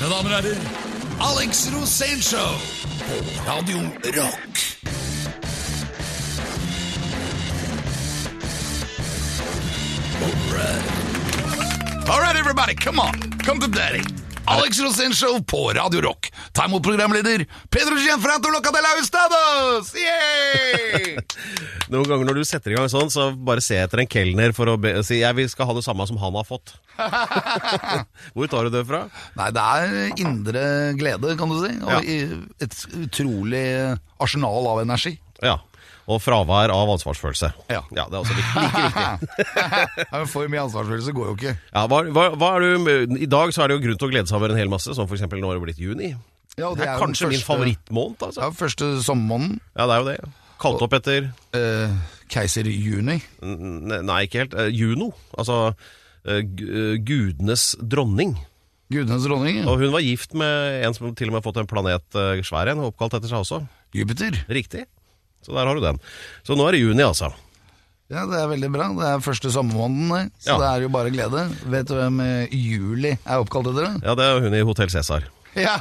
Mine damer og herrer, Alex Rosénshow på Radio Rock. All right, everybody, come on, come to daddy. Alex Rosénshow på Radio Rock. Ta imot programleder Pedro Gianfranto Locadella Ustados! Yay! Noen ganger når du setter i gang sånn, så bare se etter en kelner for å be, si jeg vil- skal ha det samme som han har fått. Hvor tar du det fra? Nei, det er indre glede, kan du si. Og Ja. et utrolig arsenal av energi. Ja. Og fravær av ansvarsfølelse. Ja. det er også like, viktig. Ja, For mye ansvarsfølelse går jo ikke. Ja, hva, hva, hva du, I dag så er det jo grunn til å glede seg over en hel masse, som f.eks. nå har det blitt juni. Ja, det, Det er er kanskje kanskje min første- favorittmåned, altså. Ja, Første sommermåneden. Ja, det er jo det. Kalt opp etter uh, keiser Juni. Nei, ikke helt. Uh, Juno. Altså uh, gudenes dronning. Gudenes dronning. Og hun var gift med en som til og med har fått en planet svær en, oppkalt etter seg også. Jupiter. Riktig. Så der har du den. Så nå er det juni, altså. Ja, Det er veldig bra. Det er første sommermåneden, så Ja. det er jo bare glede. Vet du hvem eh, Juli er oppkalt etter? det? Ja, det er hun i Hotell Cæsar. Ja!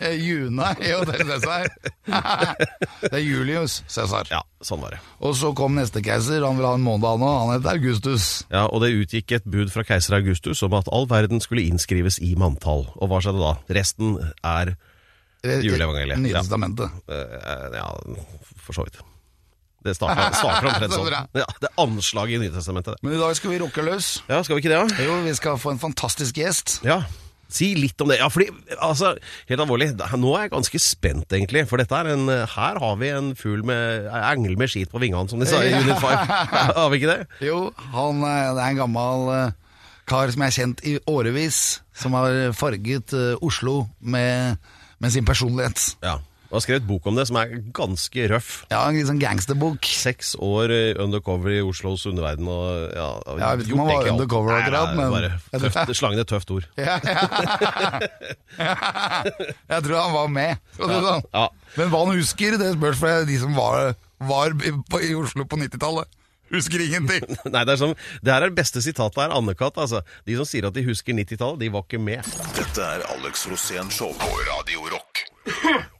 Eh, Juna i Hotell Cæsar. det er Julius Cæsar. Ja, sånn var det. Og så kom neste keiser. Han vil ha en måned han òg. Han heter Augustus. Ja, Og det utgikk et bud fra keiser Augustus om at all verden skulle innskrives i manntall. Og hva skjedde da? Resten er Juleevangeliet, Nye ja. testamentet. Ja. Ja, for så vidt. Det starter, starter omtrent sånn. Ja, det er anslaget i Nytestamentet. Men i dag skal vi rocke løs. Ja, skal vi ikke det, da? Jo, vi skal få en fantastisk gjest. Ja. Si litt om det. Ja, fordi, altså, helt alvorlig, nå er jeg ganske spent, egentlig. For dette er en Her har vi en fugl med engel med skit på vingene, som de sa i Unit 5. Har vi ikke det? Jo, han eh, det er en gammel eh, kar som jeg har kjent i årevis, som har farget eh, Oslo med, med sin personlighet. Ja. Og har skrevet bok om det, som er ganske røff. Ja, en sånn gangsterbok. Seks år eh, undercover i Oslos underverden og ja, Ja, jeg vet ikke om han var alt. undercover Nei, akkurat, nei, men- bare tøft, Slangen et tøft ord. Ja, ja. Jeg tror han var med. sånn. Ja. Men hva han husker, det spørs for de som var, var i Oslo på 90-tallet. Husker ingenting. Nei, det er sånn, det her er det beste sitatet her, Anne-Kat. Altså. De som sier at de husker 90-tallet, de var ikke med. Dette er Alex Rosén Show på Radio Rock.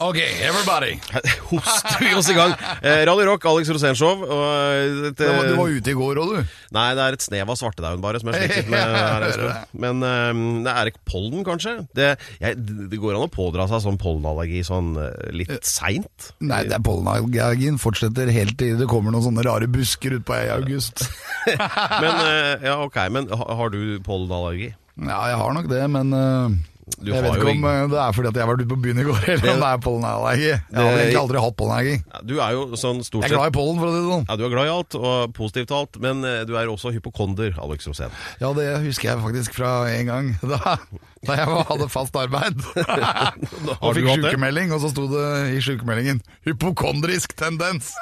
Ok, everybody. Hoster vi oss i gang. Eh, Radio Rock, Alex Rosénshow. Og eh, Du var, eh, ute i går òg, du. Nei, det er et snev av svartedauden bare som jeg sliter med. Her. Men um, det er ikke pollen, kanskje? Det, jeg, det går an å pådra seg sånn pollenallergi sånn eh, litt seint. Nei, det er pollenallergien fortsetter helt til det kommer noen sånne rare busker utpå i august. Men ja, ok, men har du pollenallergi? Ja, jeg har nok det, men øh, Du jeg vet ikke om ing- øh, det er fordi at jeg har vært ute på byen i går, eller om det er pollenallergi. Jeg har egentlig aldri hatt pollenallergi. Ja, du er jo sånn stort sett Jeg er glad i pollen, for å si det sånn. ja, Du er glad i alt, og positivt til alt, men eh, du er også hypokonder, Alex Rosén. Ja, det husker jeg faktisk fra en gang da, da jeg hadde fast arbeid. og fikk sykemelding, og så sto det i sykemeldingen 'hypokondrisk tendens'.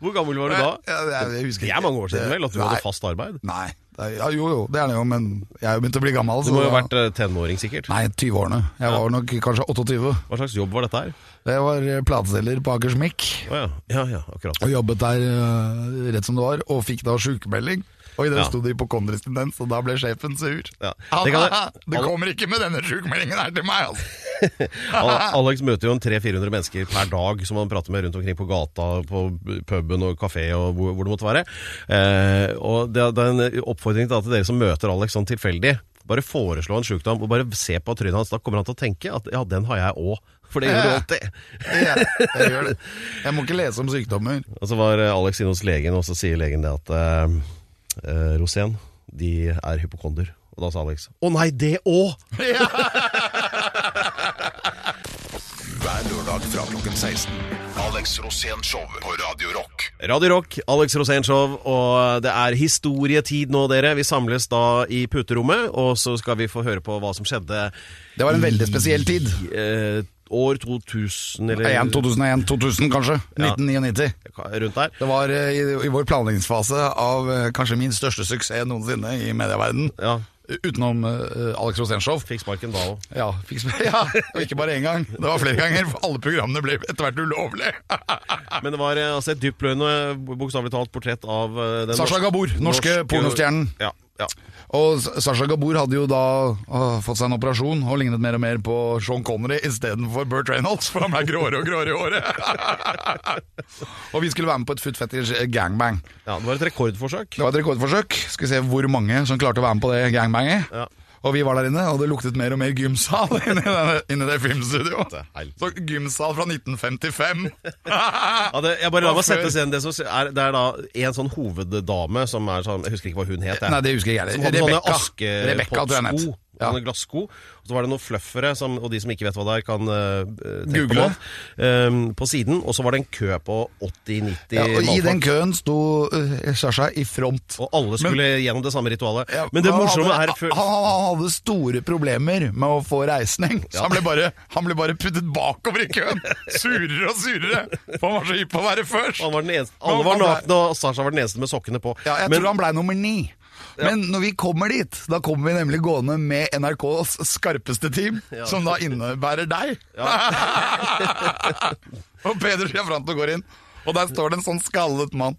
Hvor gammel var du da? Jeg, det, jeg husker Det er mange år siden vel, at du Nei. hadde fast arbeid? Nei. Ja, jo, jo, det er det jo, men jeg er jo begynt å bli gammel. Du må jo ha vært eh, tenåring, sikkert. Nei, 20-årene. Jeg var nok kanskje 28. Hva slags jobb var dette her? Det var eh, plateselger på Akersmik. Oh, ja. ja, ja, akkurat. Og jobbet der eh, rett som det var, og fikk da sykemelding. Og i det Ja. sto det hypokondrisk tendens, og da ble sjefen sur. Ja. Det det, kan- kommer ikke med denne sykemeldingen her til meg, altså! Alex møter jo en 300-400 mennesker per dag som han prater med rundt omkring på gata, på puben og kafé og hvor, hvor det måtte være. Eh, og det, det er en oppfordring til dere som møter Alex sånn tilfeldig. Bare foreslå en sykdom, og bare se på trynet hans. Da kommer han til å tenke at ja, den har jeg òg. For det gjør du alltid. Ja, jeg gjør det. Jeg må ikke lese om sykdommer. Og så var Alex inne hos legen, og så sier legen det at eh, eh, Rosén, de er hypokonder. Og da sa Alex å nei, det òg! Hver lørdag fra klokken 16. Alex Rosén Show på Radio Rock. Radio Rock, Alex Rosén-show, og det er historietid nå, dere. Vi samles da i puterommet, og så skal vi få høre på hva som skjedde Det var en veldig spesiell tid. eh, år 2000, eller 1, 2001, 2000 kanskje. Ja. 1999. rundt der. Det var eh, i, i vår planleggingsfase av eh, kanskje min største suksess noensinne i medieverden. Ja, Utenom uh, Alex Rosenshov. fikk sparken da òg. Ja, ja, og ikke bare én gang. Det var flere ganger, for alle programmene ble etter hvert ulovlige. Men det var altså et dyptpløyende, bokstavelig talt, portrett av uh, den Sasha Gabor, Gabor, norske pornostjernen. Ja. Ja. Og Sasha Gabor hadde jo da å, fått seg en operasjon og lignet mer og mer på Sean Connery istedenfor Burt Reynolds, for han ble gråere og gråere i håret. og vi skulle være med på et Foot Fetish gangbang. Ja, Det var et rekordforsøk. Det var et rekordforsøk. Skal vi se hvor mange som klarte å være med på det gangbanget. Ja. Og vi var der inne, og det luktet mer og mer gymsal inni det, inni det filmstudioet. Så gymsal fra 1955. Ja, det, jeg bare la meg sette scenen. Det, er, det er da en sånn hoveddame som er sånn Jeg husker ikke hva hun het. jeg. Nei, det husker jeg heller. Rebekka, tror jeg hun het. Ja. Sånne glassko. Og så var det noen fluffere, som, og de som ikke vet hva det er, kan uh, tenke Google. på, um, på siden. Og så var det en kø på 80-90 Ja, og I den køen sto uh, Sasha i front. Og alle skulle gjennom det samme ritualet. Ja, Men det morsomme er før- han, hadde store problemer med å få reisning, så han, ble bare, han ble bare puttet bakover i køen. Surere og surere, for han var så hypp på å være først. han var den eneste, alle var nakne, og Sasha var den eneste med sokkene på. Ja, jeg Men- tror han ble nummer ni. Men når vi kommer dit, da kommer vi nemlig gående med NRKs skarpeste team, som da innebærer deg. og Peder Sjafranto går inn, og der står det en sånn skallet mann.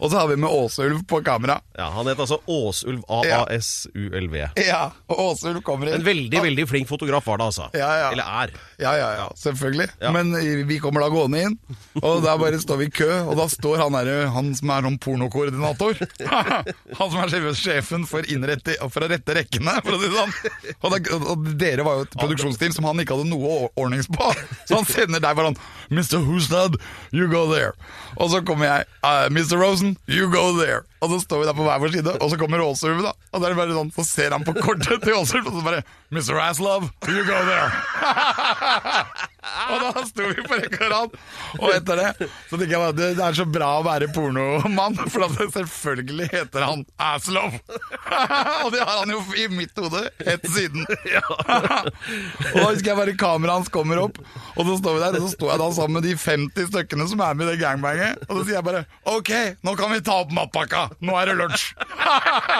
Og så har vi med Åsulv på kamera. Ja, Han het altså Åsulv AASULV. Ja, og Åsulv kommer inn. En veldig veldig flink fotograf var det, altså. Ja, ja. Eller er. Ja, ja, ja, selvfølgelig. Ja. Men eh, vi kommer da gående inn, og der bare står vi i kø, og da står han, der, han som er sånn pornokoordinator. han som er sjefen for, innrette, for å rette rekkene, for å si det sånn. Og, da, og dere var jo et produksjonsteam som han ikke hadde noe ordnings på. Så han sender deg bare sånn Mr. Hustad, you go there. Og så kommer jeg. «Uh, Mr. Rosen, you go there. Og så står vi der på hver vår side, og så kommer Åsulv, da. Og da er det bare sånn, så ser han på kortet til Åsulv, og så bare Mr. Aslov, you go there. Og da sto vi på rekke og rad. Og etter det så tenker jeg bare det, det er så bra å være pornomann, for at selvfølgelig heter han Aslov. og det har han jo i mitt hode helt siden. og da husker jeg bare kameraet hans kommer opp, og så står vi der, og så står jeg da sammen med de 50 stykkene som er med i det gangbanget, og så sier jeg bare OK, nå kan vi ta opp matpakka. Nå er det lunsj.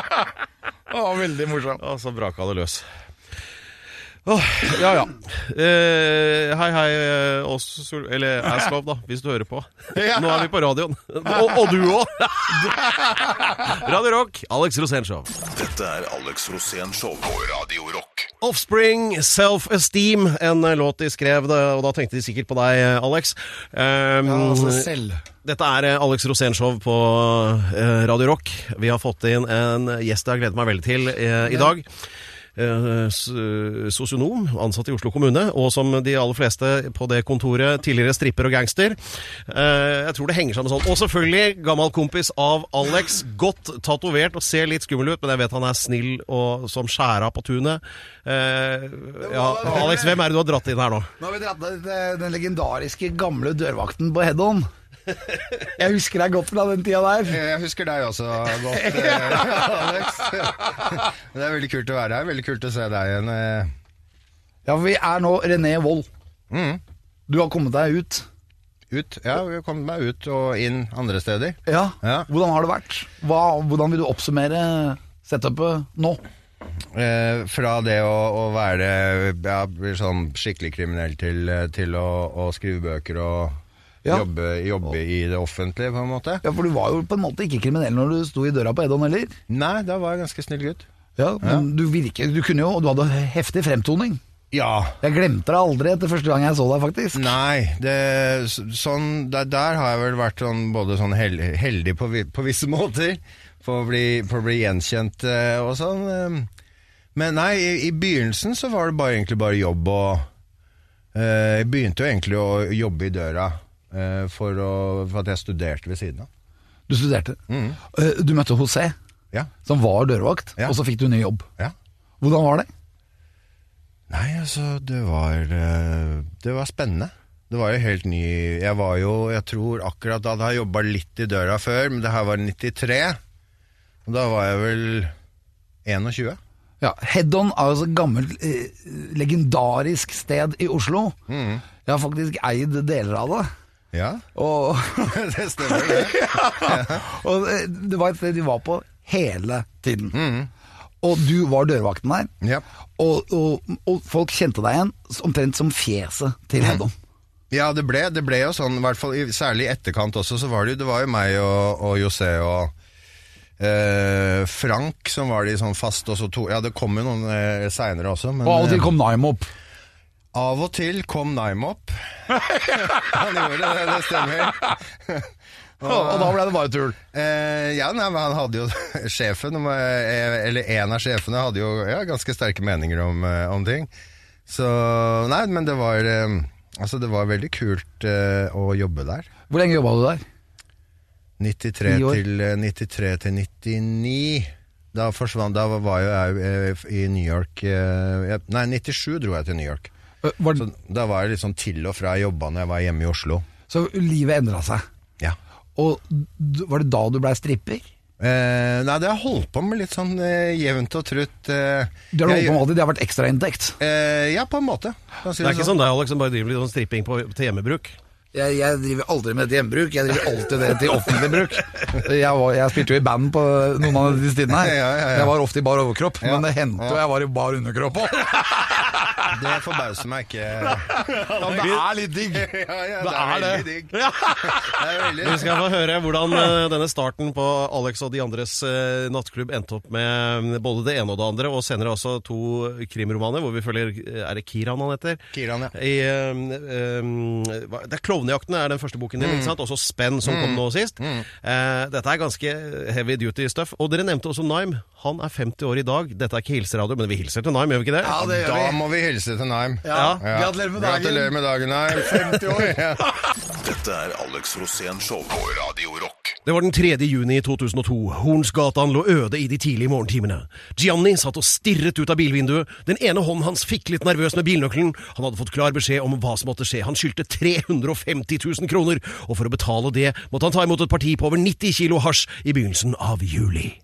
oh, veldig morsomt. Og så braka det løs. Oh, ja, ja. Eh, hei, hei, oss, eller Aslov, da, hvis du hører på. Nå er vi på radioen. Og, og du òg! Radio Rock, Alex Rosén Show. Dette er Alex Rosén Show på Radio Rock. Offspring, Self-Esteem, en eh, låt de skrev, det, og da tenkte de sikkert på deg, eh, Alex. Um, altså selv. Dette er eh, Alex Rosénshow på eh, Radio Rock. Vi har fått inn en gjest jeg har gledet meg veldig til i, i dag. Eh, s- Sosionom, ansatt i Oslo kommune, og som de aller fleste på det kontoret, tidligere stripper og gangster. Eh, Jeg tror det henger sammen sånn. Og selvfølgelig gammel kompis av Alex. Godt tatovert og ser litt skummel ut, men jeg vet han er snill og som skjæra på tunet. Eh, Ja, Alex, hvem er det du har dratt inn her nå? Nå har vi dratt eh, den legendariske gamle dørvakten på Head-On. Jeg husker deg godt fra den tida der. Jeg husker deg også godt, eh, Alex. Det er veldig kult å være her. Veldig kult å se deg igjen. eh. Ja, for vi er nå René Wold. Mm. Du har kommet deg ut. Ut. Ja, vi har kommet meg ut og inn andre steder. Ja. Ja. Hvordan har det vært? Hva, hvordan vil du oppsummere setupet nå? Eh, fra det å, å være ja, sånn skikkelig kriminell til, til å, å skrive bøker og Ja. jobbe, jobbe i det offentlige, på en måte. Ja, For du var jo på en måte ikke kriminell når du sto i døra på Head-On heller. Nei, da var jeg ganske snill gutt. Ja, men du virker, du kunne jo, og du hadde heftig fremtoning. Ja. Jeg glemte deg aldri etter første gang jeg så deg, faktisk. Nei, det, sånn, der, der har jeg vel vært sånn, både sånn heldig, heldig på, på visse måter, for å bli, for å bli gjenkjent eh, og sånn. eh. Men nei, i, i begynnelsen så var det bare, egentlig bare jobb og eh, Jeg begynte jo egentlig å jobbe i døra for, å, for at jeg studerte ved siden av. Du studerte. Mm. Eh, Du møtte José, Ja, som var dørvakt, Ja. og så fikk du ny jobb. ja. Hvordan var det? Nei, altså, det var eh, Det var spennende. Det var jo helt ny Jeg var jo, jeg tror akkurat da hadde jeg jobba litt i døra før, men det her var 93. Og da var jeg vel 21. Ja, Head-On er jo så gammelt, eh, legendarisk sted i Oslo. Mm. Jeg har faktisk eid deler av det. Ja, Og, det stemmer det. og det- det var et sted de var på hele tiden. Mm. Og du var dørvakten der. Ja. Og, og, og folk kjente deg igjen omtrent som fjeset til Head-On. Ja, det ble, det ble jo sånn, i hvert fall særlig i etterkant også, så var det jo, det var jo meg og, og José og eh, Frank, som var de sånn fast, og så to Ja, det kom jo noen eh, seinere også, men Og av og til eh, kom Nime opp. Av og til kom Nime opp. Han gjorde det, det stemmer. Og da ble det bare tull. Eh, ja, nei, men han hadde jo Sjefen, eh, eller en av sjefene, hadde jo ja, ganske sterke meninger om, eh, om ting. Så Nei, men det var eh, Altså, det var veldig kult eh, å jobbe der. Hvor lenge jobba du der? 93 til, eh, 93 til 99. Da forsvant Da var jo jeg i New York Nei, 97 dro jeg til New York. Øh, Var, Så da var jeg litt sånn til og fra jobba når jeg var hjemme i Oslo. så livet endra seg. Ja. Og var det da du blei stripper? Eh, nei, det har jeg holdt på med litt sånn eh, jevnt og trutt. Eh, Du har holdt på med alltid, det har vært ekstrainntekt. Eh, ja, på en måte. Si Det er ikke sånn deg, Alex, som bare driver litt sånn stripping på, til hjemmebruk. Jeg, jeg driver aldri med det til hjemmebruk, jeg driver alltid det til offentlig bruk. Jeg, var, jeg spilte jo i band på noen av de tidene her. Ja, ja, ja. Jeg var ofte i bar overkropp, Ja. men det hendte jo jeg var i bar underkropp òg. Det forbauser meg ikke. det er litt digg. ja, ja, Det er det. veldig digg. Det er veldig Vi skal få høre hvordan eh, denne starten på Alex og de andres eh, nattklubb endte opp med mm, både det ene og det andre, og senere også to krimromaner hvor vi følger Er det Kiran han heter? Kiran, ja. I, eh, eh, det er 'Klovnejakten' er den første boken din, ikke sant? Også 'Spenn', som kom nå sist. Eh, dette er ganske heavy duty stuff. Og dere nevnte også Nime. Han er 50 år i dag. Dette er ikke hilseradio, men vi hilser til Nime, gjør vi ikke det? Ja, det gjør Da vi. må vi hilse til Naim. Ja, Gratulerer med dagen. Gratulerer med dagen, Naim. 50 år. Dette er Alex Rosén Show på Radio Rock. Det var den 3. juni i 2002. Hornsgatan lå øde i de tidlige morgentimene. Gianni satt og stirret ut av bilvinduet. Den ene hånden hans fikk litt nervøs med bilnøkkelen. Han hadde fått klar beskjed om hva som måtte skje. Han skyldte 350 000 kroner, og for å betale det måtte han ta imot et parti på over 90 kilo hasj i begynnelsen av juli.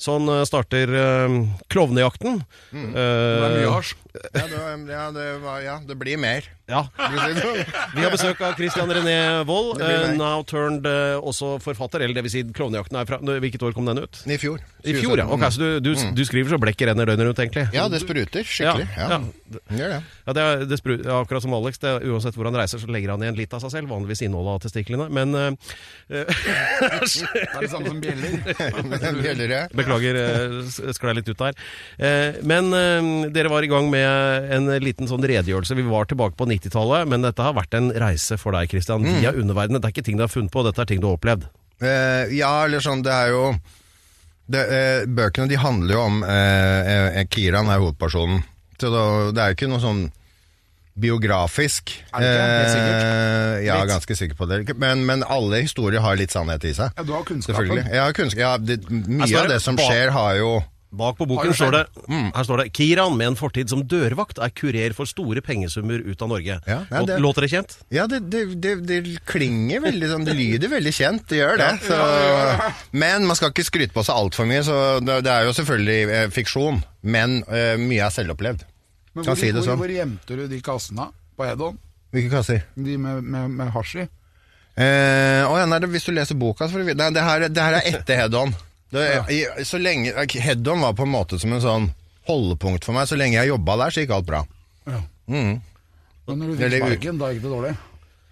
Sånn starter uh, klovnejakten. Det er mye hasj. Ja, det, ja, det ja, det blir mer. Ja. Vi har besøk av Christian René Wold, meg. now turned også forfatter. Eller det vil si, Klovnejakten er fra Hvilket år kom den ut? I fjor. I fjor, ja. Ok, så du, du, du skriver så blekket renner døgnet rundt, egentlig? Ja, det spruter skikkelig. Ja, Ja, ja. Det Gjør det. Ja, det er, det spru, akkurat som Alex. Det uansett hvor han reiser, så legger han igjen litt av seg selv. Vanligvis innholdet av testiklene. Men uh, Det er det samme som bjeller. Beklager, uh, sklei litt ut der. Uh, men uh, dere var i gang med en liten sånn redegjørelse. Vi var tilbake på 90-tallet, men dette har vært en reise for deg, Christian. Via underverdenen. Det er ikke ting du har funnet på, dette er ting du har opplevd. Eh, ja, eller sånn, det er jo det, eh, Bøkene de handler jo om eh, eh, Kiran er hovedpersonen. Så da, det er jo ikke noe sånn biografisk. Er det ikke? Helt sikkert. Eh, ja, Litt. ganske sikker på det. Men, men alle historier har litt sannhet i seg. Ja, du har kunnskapen. Selvfølgelig. Ja, kunnskap, ja, det, mye står av det som skjer, har jo Bak på boken står det, Mm. her står det Kiran med en fortid som dørvakt er kurer for store pengesummer ut av Norge. Ja, ja, det- Låter det kjent? Ja, det, det, det, det klinger veldig sånn, det lyder veldig kjent, det gjør det. Så, men man skal ikke skryte på seg altfor mye, så det, det er jo selvfølgelig eh, fiksjon. Men eh, mye er selvopplevd. Men hvor, si hvor, sånn. hvor gjemte du de kassene på Hedon? Hvilke kasser? De med, med, med hasj i? Eh, ja, nei, hvis du leser boka, så får du vite det her, det her er etter head-on. Det, jeg, så lenge Head-on var på en måte som en sånn holdepunkt for meg. Så lenge jeg jobba der, så gikk alt bra. Ja. Mm. Men når du fikk sparken, da gikk det dårlig?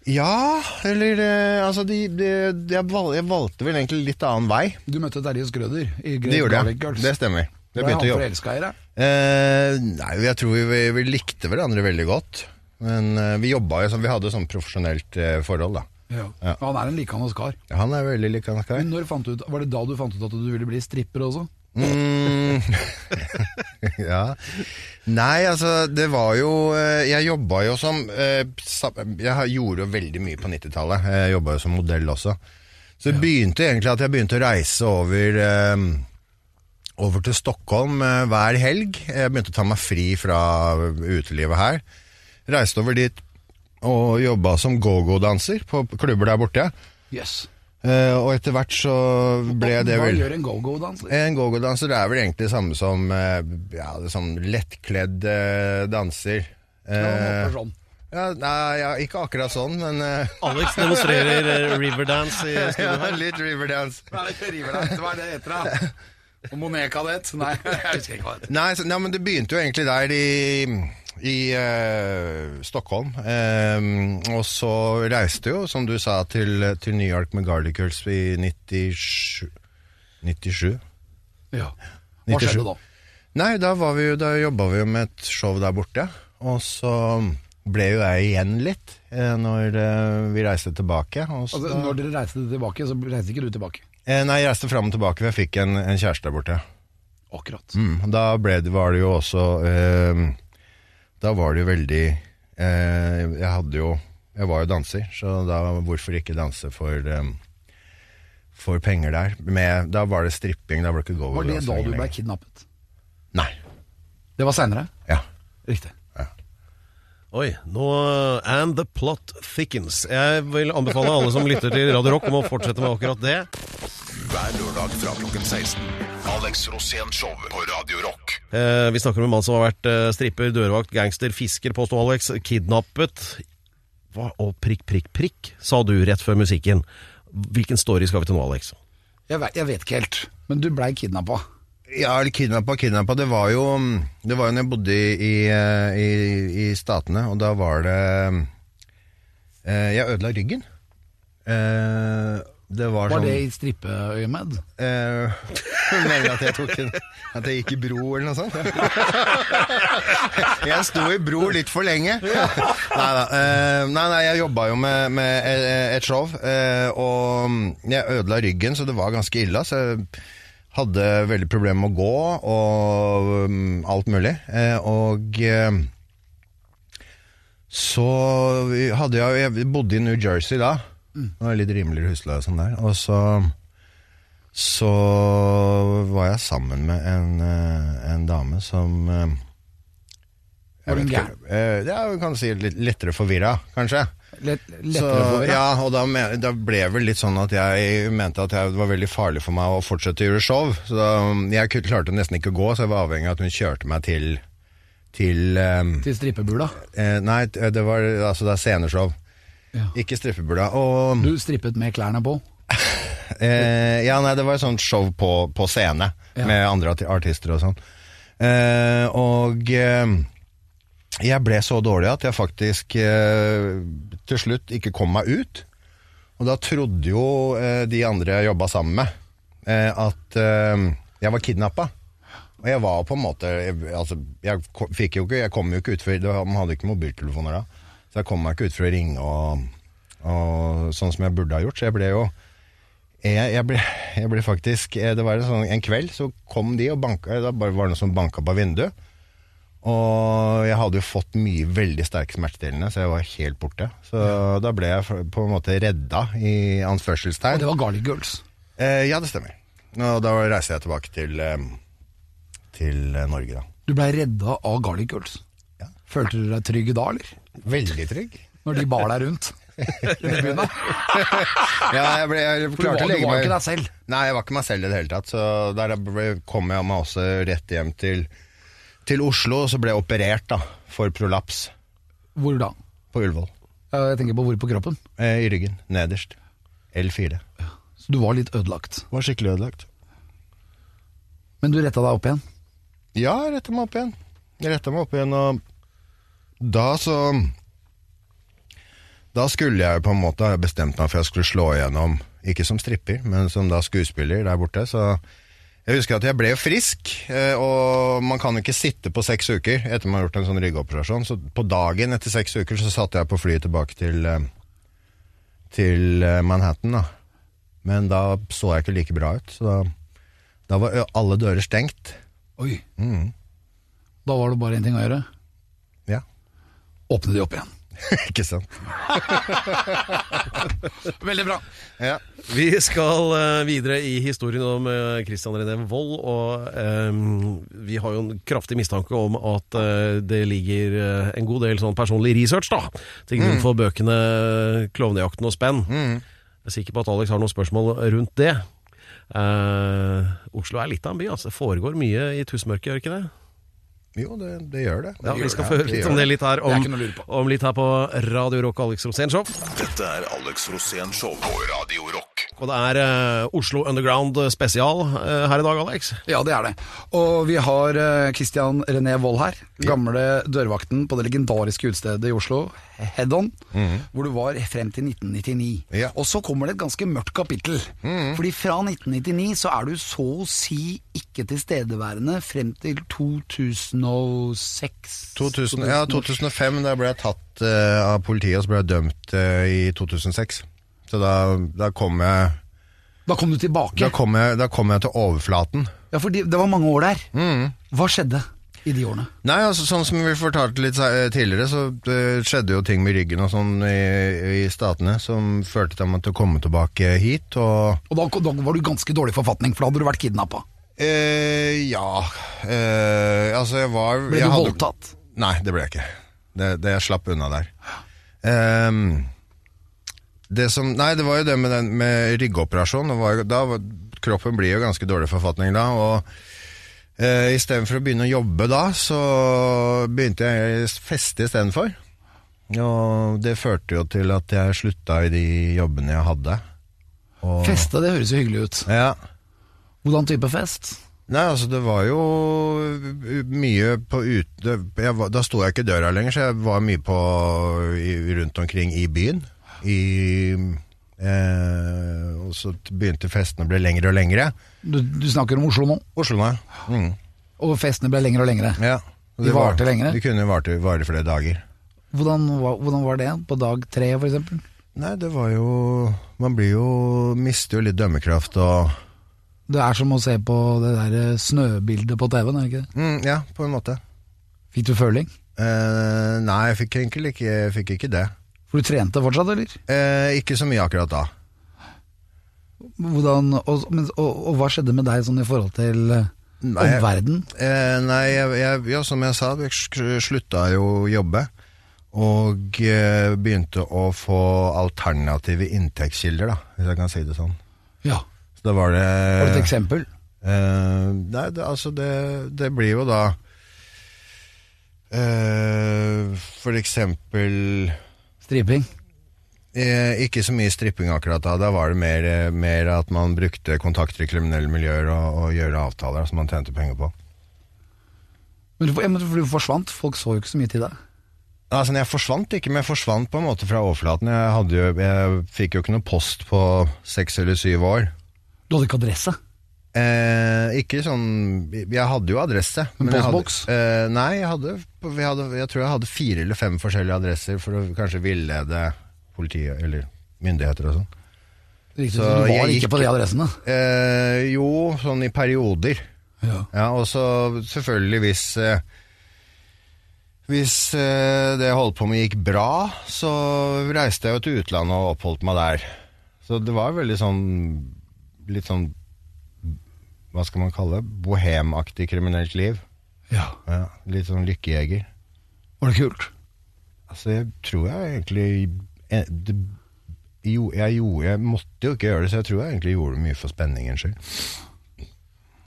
Ja, eller eh, Altså, de, de, de, jeg, val, jeg valgte vel egentlig litt annen vei. Du møtte Terje Skrøder i Det Great gjorde jeg. Girls. Det stemmer. Det Ble han forelska i deg? Eh, nei, jeg tror vi, vi likte hverandre veldig godt. Men eh, vi jobba jo som vi hadde sånn profesjonelt eh, forhold, da. Ja. Ja. Han er en likandes kar. Han er veldig likandes kar. Men når fant du ut, Var det da du fant ut at du ville bli stripper også? Mm. ja. Nei, altså, det var jo eh, Jeg jobba jo som eh, Jeg gjorde jo veldig mye på 90-tallet. Jeg jobba jo som modell også. Så det begynte egentlig at jeg begynte å reise over eh, Over til Stockholm hver helg. Jeg begynte å ta meg fri fra utelivet her. Reiste over dit og jobba som go-go-danser på klubber der borte. Yes. Uh, og etter hvert så ble det vel Hva gjør en go-go-danser? en go-go-danser er vel egentlig det samme som uh, ja, det sånn lettkledd uh, danser. Eh, sånn. ja, nei, ja, ikke akkurat sånn, men Alex demonstrerer Riverdance i studio ja, litt riverdance. Hva er det? Hva er det heter da? Monet-kadett? Nei, jeg husker ikke hva det heter. Nei, så, nei, men det begynte jo egentlig der i, i uh, Stockholm. Um, og så reiste jo, som du sa, til, til New York med Garlicals i 97 97. Ja. Hva 97. skjedde da? Nei, da, var vi da jobba vi jo med et show der borte. Og så ble jo jeg igjen litt eh, når eh, vi reiste tilbake. Altså, når dere reiste tilbake, så reiste ikke du tilbake. eh, nei, jeg reiste fram og tilbake, for jeg fikk en, en kjæreste der borte. Akkurat. Mm, da det, var det jo også eh, Da var det jo veldig eh, Jeg hadde jo Jeg var jo danser, så da hvorfor ikke danse for eh, For penger der? Med, da var det stripping. Da var det ikke go Var det da du ble kidnappet? Nei. Det var seinere? Ja. Riktig. Oi, nå And the plot thickens. Jeg vil anbefale alle som lytter til Radio Rock om å fortsette med akkurat det. Hver lørdag fra klokken 16. Alex Rosén Show på Radio Rock. Eh, vi snakker om en mann som har vært eh, stripper, dørvakt, gangster, fisker, påsto Alex, kidnappet. Hva, og prikk, prikk, prikk, sa du rett før musikken. Hvilken story skal vi til nå, Alex? Jeg vet, jeg vet ikke helt, men du blei kidnappa. Ja, eller kidnappa, kidnappa. Det var jo Det var jo når jeg bodde i, i, eh, i, i Statene, og da var det eh, Jeg ødela ryggen. Eh, det var, Var sånn det i strippeøyemed? eh, Mener at jeg tok en At jeg gikk i bro eller noe sånt? jeg sto i bro litt for lenge. Nei da. Eh, nei, nei, jeg jobba jo med, med et- show, eh, og jeg ødela ryggen, så det var ganske ille. Så jeg hadde veldig problemer med å gå og um, alt mulig. Eh, og så hadde jeg Jeg bodde i New Jersey da. Det var litt rimeligere husleie og sånn der. Og så så var jeg sammen med en, eh, en dame som jeg vet ikke, eh, Ja, vi kan si litt lettere forvirra, kanskje. Lett, lettere så, ja, og da, da ble det vel litt sånn at jeg mente at jeg, det var veldig farlig for meg å fortsette å gjøre show. Så da, jeg klarte nesten ikke å gå, så jeg var avhengig av at hun kjørte meg til til um, Til strippebula? eh, Nei, det var altså det er sceneshow. Ja. Ikke strippebula. Og Du strippet med klærne på? eh, Ja, nei, det var et sånt show på, på scene Ja. med andre artister og sånn. Eh, og eh, jeg ble så dårlig at jeg faktisk eh, til slutt ikke kom meg ut. Og da trodde jo eh, de andre jeg jobba sammen med, eh, at jeg var kidnappa. Og jeg var på en måte jeg, altså, jeg, fikk jo ikke, jeg kom jo ikke ut for Man hadde ikke mobiltelefoner da. Så jeg kom meg ikke ut for å ringe og, og sånn som jeg burde ha gjort. Så jeg ble jo jeg, jeg, ble, jeg ble faktisk eh, Det var en, sånn, en kveld så kom de og banka Da var det noen som banka på vinduet. Og jeg hadde jo fått mye veldig sterke smertestillende, så jeg var helt borte. Så da ble jeg på en måte redda, i Og det var Garlic Girls. Eh, ja, det stemmer. Og da reiser jeg tilbake til, eh, til Norge, da. Du blei redda av Garlic Girls. Ja. Følte du deg trygg da, eller? Veldig trygg. Når de bar deg rundt? Ja, jeg, ble, jeg For du var, du var meg ikke deg selv. Nei, jeg var ikke meg selv i det hele tatt. Så der kom jeg meg også rett hjem til, til Oslo, og så ble jeg operert da, for prolaps Hvor da? på Ullevål. Jeg tenker på hvor på kroppen. Eh, I ryggen, nederst. L4. Så du var litt ødelagt. Var skikkelig ødelagt. Men du retta deg opp igjen. Ja, jeg retta meg opp igjen. Jeg retta meg opp igjen, og da så Da skulle jeg på en måte ha bestemt meg for at jeg skulle slå igjennom, ikke som stripper, men som da skuespiller der borte. Så jeg husker at jeg ble frisk, eh, og man kan jo ikke sitte på seks uker etter man har gjort en sånn ryggoperasjon. Så på dagen etter seks uker så satt jeg på flyet tilbake til, eh, til eh, Manhattan, da. Men da så jeg ikke like bra ut, så da, da var alle dører stengt. Oi. Mm. Da var det bare én ting å gjøre. Åpne de opp igjen. ikke sant? Veldig bra. Ja. Vi skal uh, videre i historien om uh, Christian René Wold, og um, vi har jo en kraftig mistanke om at uh, det ligger en god del sånn personlig research da, til grunn for bøkene 'Klovnejakten' og 'Spenn'. Jeg er sikker på at Alex har noen spørsmål rundt det. Oslo er litt av en by, altså. Det foregår mye i tussmørket, gjør ikke det? Jo, det, det gjør det. Ja, Vi skal få høre litt gjør om det litt her er om, om litt her på Radio Rock og Alex Rosén Show. Dette er Alex Rosén Show på Radio Rock. Og det er uh, Oslo Underground spesial uh, her i dag, Alex. Ja, det er det. Og vi har uh, Christian René Wold her. Gamle dørvakten på det legendariske utestedet i Oslo, Head On. Hvor du var frem til 1999. Ja. Og så kommer det et ganske mørkt kapittel. Fordi fra 1999 så er du så å si ikke tilstedeværende frem til 2006. 2000, ja, 2005 da ble jeg tatt eh, av politiet, og så ble jeg dømt eh, i 2006. Så da, da, kom jeg, Da kom du tilbake. da, kom jeg, da kom jeg til overflaten. Ja, for det var mange år der. Hva skjedde i de årene? Nei, altså sånn som vi fortalte litt eh, tidligere, så det skjedde jo ting med ryggen og sånn i, i statene som førte meg til å komme tilbake hit, og Og da, da var du ganske dårlig forfatning, for da hadde du vært kidnappa. eh, Ja eh, Altså, jeg var Ble jeg du hadde- voldtatt? Nei, det ble jeg ikke. Det, det jeg slapp unna der. Ehm, det som, nei, det var jo det med, den, med ryggoperasjon. Var, da, kroppen blir jo ganske dårlig forfatning da. og eh, Istedenfor å begynne å jobbe da, så begynte jeg å feste istedenfor. Og det førte jo til at jeg slutta i de jobbene jeg hadde. Og, Feste, det høres jo hyggelig ut. Ja. Hvordan type fest? Nei, altså det var jo mye på ute var, Da sto jeg ikke i døra lenger, så jeg var mye på i, rundt omkring i byen. I eh, Og så begynte festene å bli lengre og lengre. Du, du snakker om Oslo nå, Oslo nå. Mm, og festene ble lengre og lengre. ja. Og De varte var- lengre? De kunne varte, var flere dager. Hvordan, hvordan var det på dag tre, for eksempel? Nei, det var jo Man blir jo Mister jo litt dømmekraft og Det er som å se på det der eh, snøbildet på TV-en, er det ikke det? mm, Ja, på en måte. Fikk du føling? Eh, nei, jeg fikk egentlig ikke, jeg fikk ikke det. For du trente fortsatt, eller? Eh, ikke så mye akkurat da. Hvordan, og, men, og, og hva skjedde med deg sånn i forhold til eh, Nei, jeg- omverden? Eh, nei, jeg, jeg, ja, som jeg sa, jeg slutta jo å jobbe. Og eh, begynte å få alternative inntektskilder, da, hvis jeg kan si det sånn. Ja. Så da var det Har du et eksempel? eh, Nei, det, altså det, det blir jo da eh, For eksempel Striping? eh, Ikke så mye stripping akkurat da. Da var det mer, eh, mer at man brukte kontakter i kriminelle miljøer og, og gjøre avtaler som man tjente penger på. Men du, men du forsvant, folk så jo ikke så mye til deg. Altså, jeg forsvant ikke, men jeg forsvant på en måte fra overflaten. Jeg, jo, jeg fikk jo ikke noe post på seks eller syv år. Du hadde ikke adresse? Eh, ikke sånn Jeg hadde jo adresse. Men postboks? Eh, nei, jeg hadde, jeg, hadde Jeg tror jeg hadde fire eller fem forskjellige adresser for å kanskje villede politiet eller myndigheter og sånn. Riktig, Så så, du var gikk, ikke på de adressene? Eh, jo, sånn i perioder. Ja. Ja, og så selvfølgelig hvis eh, Hvis eh, det jeg holdt på med gikk bra, så reiste jeg jo til utlandet og oppholdt meg der. Så det var veldig sånn Litt sånn Hva skal man kalle det? Bohemaktig kriminelt liv. ja. Ja, litt sånn lykkejeger. Var det kult? Altså, jeg tror jeg egentlig eh, det, jo, jeg, gjorde, jeg måtte jo ikke gjøre det, så jeg tror jeg egentlig gjorde det mye for spenningens skyld.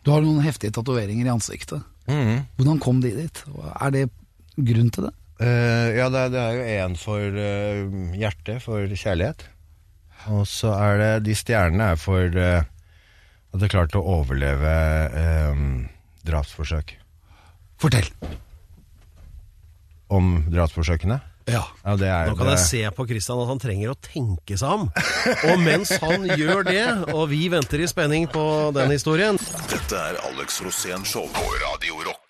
Du har noen heftige tatoveringer i ansiktet. Mm. Hvordan kom de dit? Er det grunn til det? Uh, ja, det er, det er jo en for uh, hjertet, for kjærlighet. Og så er det De stjernene er for eh, at det klarte å overleve eh, drapsforsøk. Fortell. Om drapsforsøkene? Ja. Ja, det er Nå kan det, jeg se på Christian at han trenger å tenke seg om. Og mens han gjør det, og vi venter i spenning på den historien Dette er Alex Rosén Show på Radio Rock.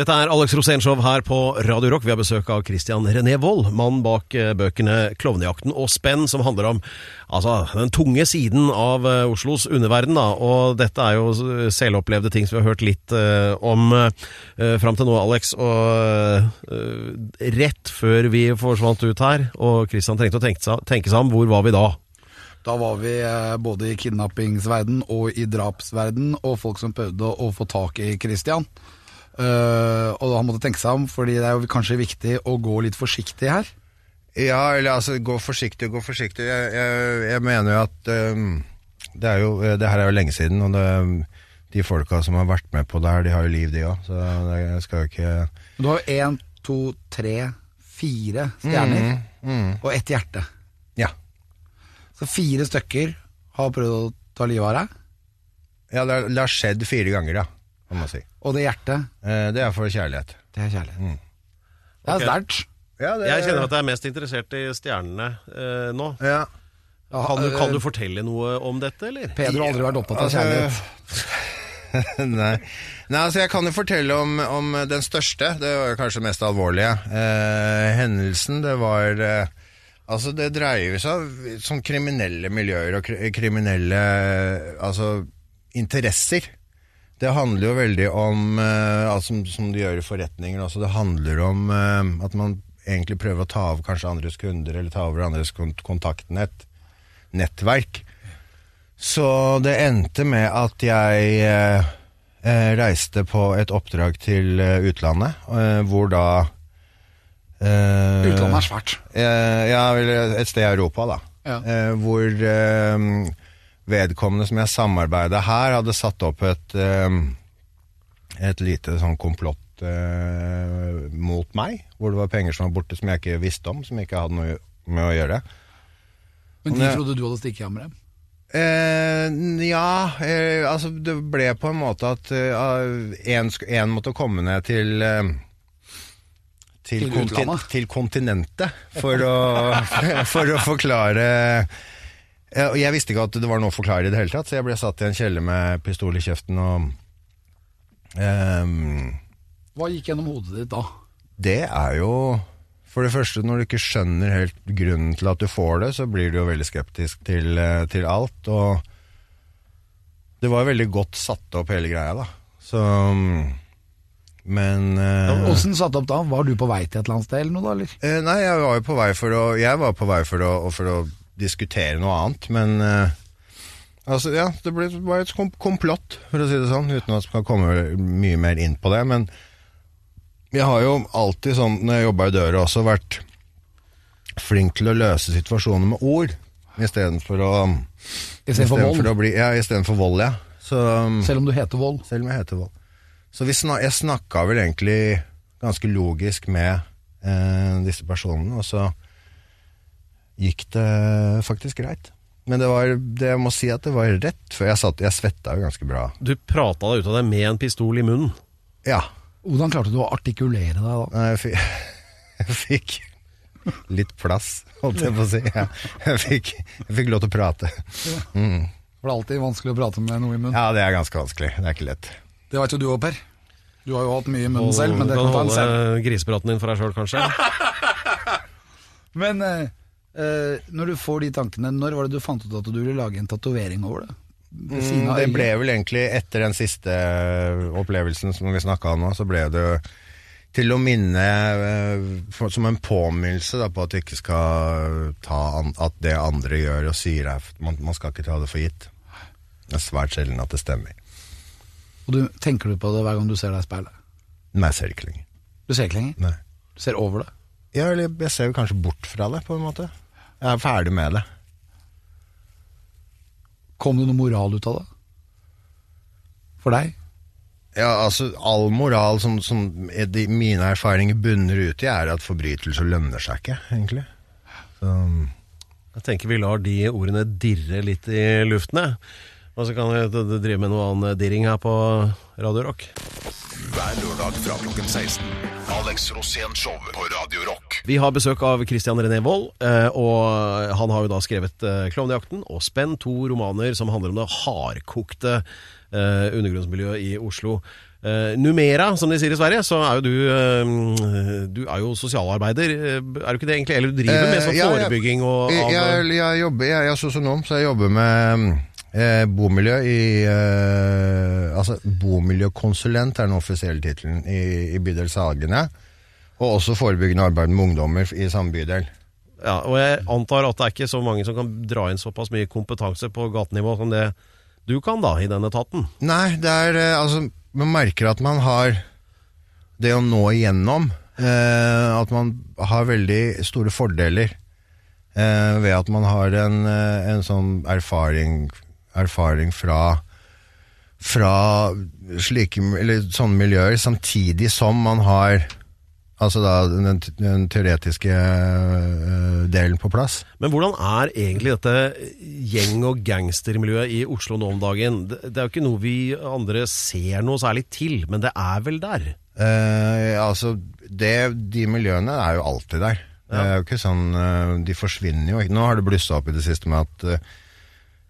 Dette er Alex Rosénshow her på Radio Rock. Vi har besøk av Christian René Wold, mann bak eh, bøkene 'Klovnejakten' og 'Spenn', som handler om altså, den tunge siden av eh, Oslos underverden. Da. Og dette er jo selvopplevde ting som vi har hørt litt uh, om uh, fram til nå, Alex. Og uh, rett før vi forsvant ut her, og Christian trengte å tenke seg, tenke seg om, hvor var vi da? Da var vi eh, både i kidnappingsverden og i drapsverden, og folk som prøvde å få tak i Christian. Eh, og han måtte tenke seg om, fordi det er jo kanskje viktig å gå litt forsiktig her. Ja, eller altså, gå forsiktig, gå forsiktig. Jeg, jeg, jeg mener jo at um, det, er jo, det her er jo lenge siden, og det, de folka som har vært med på det her, de har jo liv, de òg. Så det, jeg skal jo ikke Du har jo én, to, tre, fire stjerner, og ett hjerte. Ja. Så fire stykker har prøvd å ta livet av deg? Ja, det har, det har skjedd fire ganger, ja, kan man si. Og det hjertet, Eh, det er for kjærlighet. det er kjærlighet. Mm. Det er sterkt. Ja, det, Jeg kjenner at jeg er mest interessert i stjernene eh, nå. ja. Ja, Kan du, eh, kan du fortelle noe om dette, eller? Pedro har aldri vært opptatt av Altså, kjærlighet. Nei. Nei, altså jeg kan jo fortelle om, om den største. Det var kanskje mest alvorlige. Eh, hendelsen, det var eh, Altså, det dreier seg om sånn kriminelle miljøer og kriminelle altså, interesser. Det handler jo veldig om eh, altså, som, som de gjør i forretninger. også, det handler om eh, at man egentlig prøver å ta av kanskje andres kunder, eller ta over andres kont kontaktnett. Nettverk. Så det endte med at jeg eh, eh, reiste på et oppdrag til utlandet, eh, hvor da eh, Utlandet er svært. ja, et sted i Europa, da. Ja. Hvor vedkommende som jeg samarbeida her, hadde satt opp et, eh, et lite sånn komplott eh, mot meg, hvor det var penger som var borte som jeg ikke visste om, som ikke hadde noe med å gjøre. Men de trodde du hadde stukket av med dem. Eh, ja, eh, altså det ble på en måte at én måtte komme ned til eh, til, Til kontin til kontinentet for å, for å forklare og Jeg visste ikke at det var noe å forklare i det hele tatt, så jeg ble satt i en kjeller med pistol i kjeften og um, Hva gikk gjennom hodet ditt da? Det er jo For det første, når du ikke skjønner helt grunnen til at du får det, så blir du jo veldig skeptisk til, eh, til alt. Og det var veldig godt satt opp, hele greia, da. Så Men Åssen uh, satt opp da? Var du på vei til et eller annet sted eller noe da, eller? Uh, Nei, jeg var jo på vei for å Jeg var på vei for å, for å diskutere noe annet, men uh, Altså, ja, det ble bare et komplott, for å si det sånn, uten at jeg skal komme mye mer inn på det. Men jeg har jo alltid sånn, når jeg jobba i døra også, vært flink til å løse situasjoner med ord, istedenfor å Istedenfor vold. å bli Ja, istedenfor vold, ja. Så Selv om du heter vold. selv om jeg heter Vold. Så vi snak, jeg snakka vel egentlig ganske logisk med eh, disse personene, og så gikk det faktisk greit. Men det var, det jeg må si at det var rett før jeg satt Jeg svetta jo ganske bra. Du prata deg ut av det med en pistol i munnen. Ja. Hvordan klarte du å artikulere deg da? Nei, Jeg fikk, jeg fikk litt plass, holdt jeg på å si. Ja. Jeg, fikk, jeg fikk lov til å prate. Mm. For det er alltid vanskelig å prate med noe i munnen. Ja, det er ganske vanskelig. Det er ikke lett. Det vet jo du òg, Per. Du har jo hatt mye i munnen selv, men det du kan ta en holde grisepraten din for deg sjøl, kanskje? Men eh, når du får de tankene, når var det du fant ut at du ville lage en tatovering over det? Mm, det ble vel egentlig etter den siste opplevelsen som vi snakka om nå, så ble det til å minne eh, som en påminnelse da, på at du ikke skal ta an, at det andre gjør og sier er man, man skal ikke ta det for gitt. Det er svært sjelden at det stemmer. Og du, tenker du på det hver gang du ser deg i speilet? Nei, jeg ser ikke lenger. Du ser ikke lenger? Nei. Du ser over det? Ja, eller jeg ser jo kanskje bort fra det, på en måte. Jeg er ferdig med det. Kom det noe moral ut av det? For deg? Ja, altså, all moral som, som er de, mine erfaringer bunner ut i, er at forbrytelser lønner seg ikke, egentlig. Så, Jeg tenker vi lar de ordene dirre litt i luften, jeg. Og så kan vi drive med noe annen dirring her på Radio Rock. Hver lørdag fra klokken 16. Alex Rosén Show på Radio Rock. Vi har besøk av Christian René Wold, eh, og han har jo da skrevet eh, 'Klovnejakten' og 'Spenn', to romaner som handler om det hardkokte eh, undergrunnsmiljøet i Oslo. Numera, som de sier i Sverige, så er jo du Du er jo sosialarbeider, er du ikke det egentlig? Eller du driver med sånn forebygging og Jeg, jeg, jeg, jobber, jeg, jeg er sosionom, så jeg jobber med eh, bomiljø i eh, Altså bomiljøkonsulent er den offisielle tittelen i, i bydel Sagene. Og også forebyggende arbeid med ungdommer i samme bydel. Ja, og jeg antar at det er ikke så mange som kan dra inn såpass mye kompetanse på gatenivå som det du kan da, i den etaten. Nei, det er eh, altså Man merker at man har det å nå igjennom. Eh, at man har veldig store fordeler eh, ved at man har en, eh, en sånn erfaring, erfaring fra fra slike eller sånne miljøer, samtidig som man har Altså da den, den teoretiske uh, delen på plass. Men hvordan er egentlig dette gjeng- og gangstermiljøet i Oslo nå om dagen? Det, det er jo ikke noe vi andre ser noe særlig til, men det er vel der? Uh, altså, det, de miljøene er jo alltid der. Det er jo ikke sånn uh, De forsvinner jo ikke. Nå har det blussa opp i det siste med at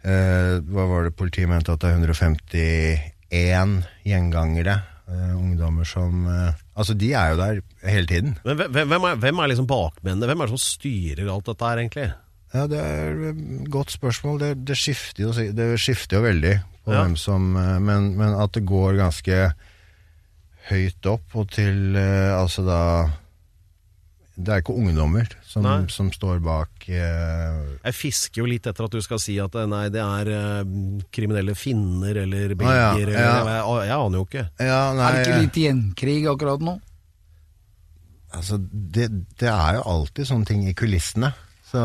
eh, Hva var det politiet mente? At det er 151 gjengangere. eh, ungdommer som eh, Altså, de er jo der hele tiden. Men hvem, hvem, er, hvem er liksom bakmennene? Hvem er det som styrer alt dette her, egentlig? Ja, det er et godt spørsmål. Det, det, skifter, jo, det skifter jo veldig på Ja. hvem som eh, men, men at det går ganske høyt opp, og til eh, altså da Det er ikke ungdommer som, som står bak eh, Jeg fisker jo litt etter at du skal si at eh, nei, det er eh, kriminelle finner eller ja, Ah, ja. ja. Jeg, jeg aner jo ikke. Ja, nei Er det ikke litt gjenkrig akkurat nå? Altså, det, det er jo alltid sånne ting i kulissene. Så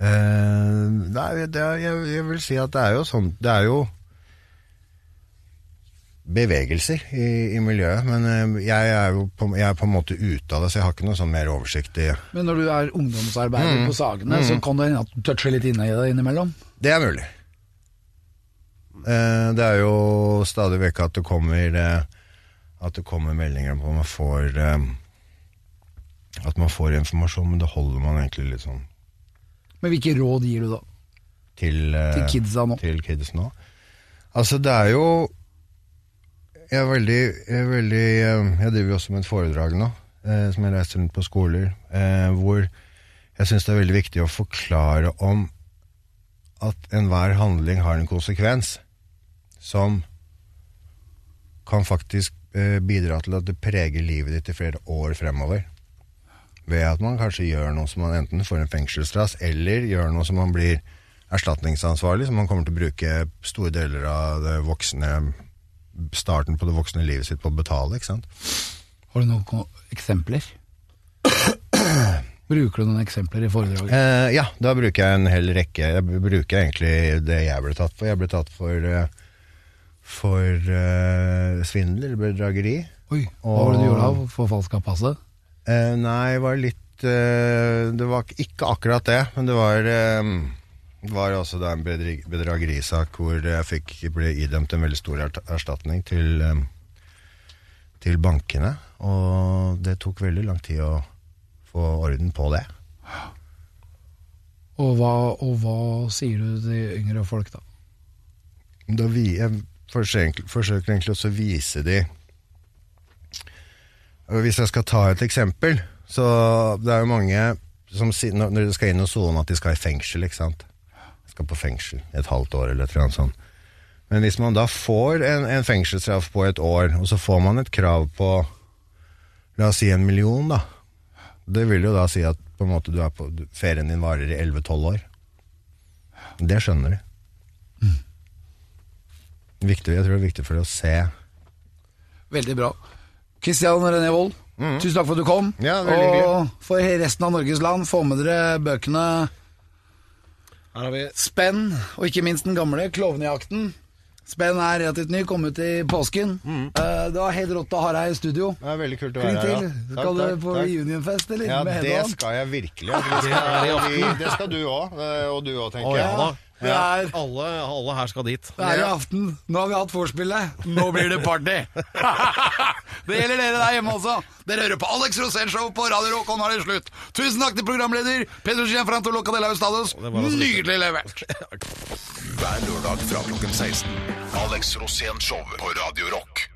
eh, Nei, det jeg, jeg vil si at det er jo sånn Det er jo bevegelser i, i miljøet, men eh, jeg er jo på, jeg er på en måte ute av det, så jeg har ikke noe sånn mer oversikt i Men når du er ungdomsarbeider på Sagene, så kan det hende at du toucher litt inne i det innimellom? Det er mulig. Eh, det er jo stadig vekk at det kommer eh, At det kommer meldinger om at man får At man får informasjon, men det holder man egentlig litt sånn Men hvilke råd gir du da til, til kidsa nå? til kids nå. Altså, det er jo Jeg er veldig Jeg, er veldig, eh, jeg driver også med et foredrag nå, eh, som jeg reiser rundt på skoler, eh, hvor jeg syns det er veldig viktig å forklare om at enhver handling har en konsekvens som kan faktisk bidra til at det preger livet ditt i flere år fremover. Ved at man kanskje gjør noe som man enten får en fengselsstraff, eller gjør noe som man blir erstatningsansvarlig, som man kommer til å bruke store deler av det voksne starten på det voksne livet sitt på å betale, ikke sant? Har du noen eksempler? Bruker du noen eksempler i foredraget? Eh, ja, da bruker jeg en hel rekke. Jeg bruker egentlig det jeg ble tatt for. Jeg ble tatt for, eh, for uh, svindel bedrageri. Oi, hva var det du gjorde da? Forfalska passet? Eh, nei, det var litt uh, Det var ikke akkurat det, men det var det var også da en bedragerisak hvor jeg fikk, ble idømt en veldig stor erstatning til, til bankene. Og det tok veldig lang tid å få orden på det. Og hva, og hva sier du til yngre folk da? Da vi, jeg forsøker, forsøker egentlig også å vise de Hvis jeg skal ta et eksempel Så det er jo mange som når de skal inn og sone at de skal i fengsel, ikke sant? Skal på fengsel et halvt år eller et eller annet sånt. Men hvis man da får en, en fengselsstraff på et år, og så får man et krav på La oss si en million, da. Det vil jo da si at på en måte du er på, ferien din varer i 11-12 år. Det skjønner de. Viktig, jeg tror det er viktig for deg å se Veldig bra. Kristian René Wold, tusen takk for at du kom. Mm. Ja, og for resten av Norges land, få med dere bøkene Her har vi Spenn, og ikke minst den gamle Klovnejakten. Spenn er relativt ny, kom ut i påsken. Eh, det var helt rått å ha deg i studio. Det er veldig kult å være her. til. Takk, Skal du på reunionfest, eller? Ja, med det skal jeg virkelig. Det, skal, det skal du òg, og du òg, tenker oh, ja jeg. Det er, Alle, alle her skal dit. det er i aften. Nå har vi hatt vorspielet. Nå blir det party! det gjelder dere der hjemme også. Dere hører på Alex Rosén Show på Radio Rock, og nå er det slutt. Tusen takk til programleder Pedro Gianfranto Locadella Ustados. var altså Nydelig levert! Hver lørdag fra klokken 16. Alex Rosén Show på Radio Rock.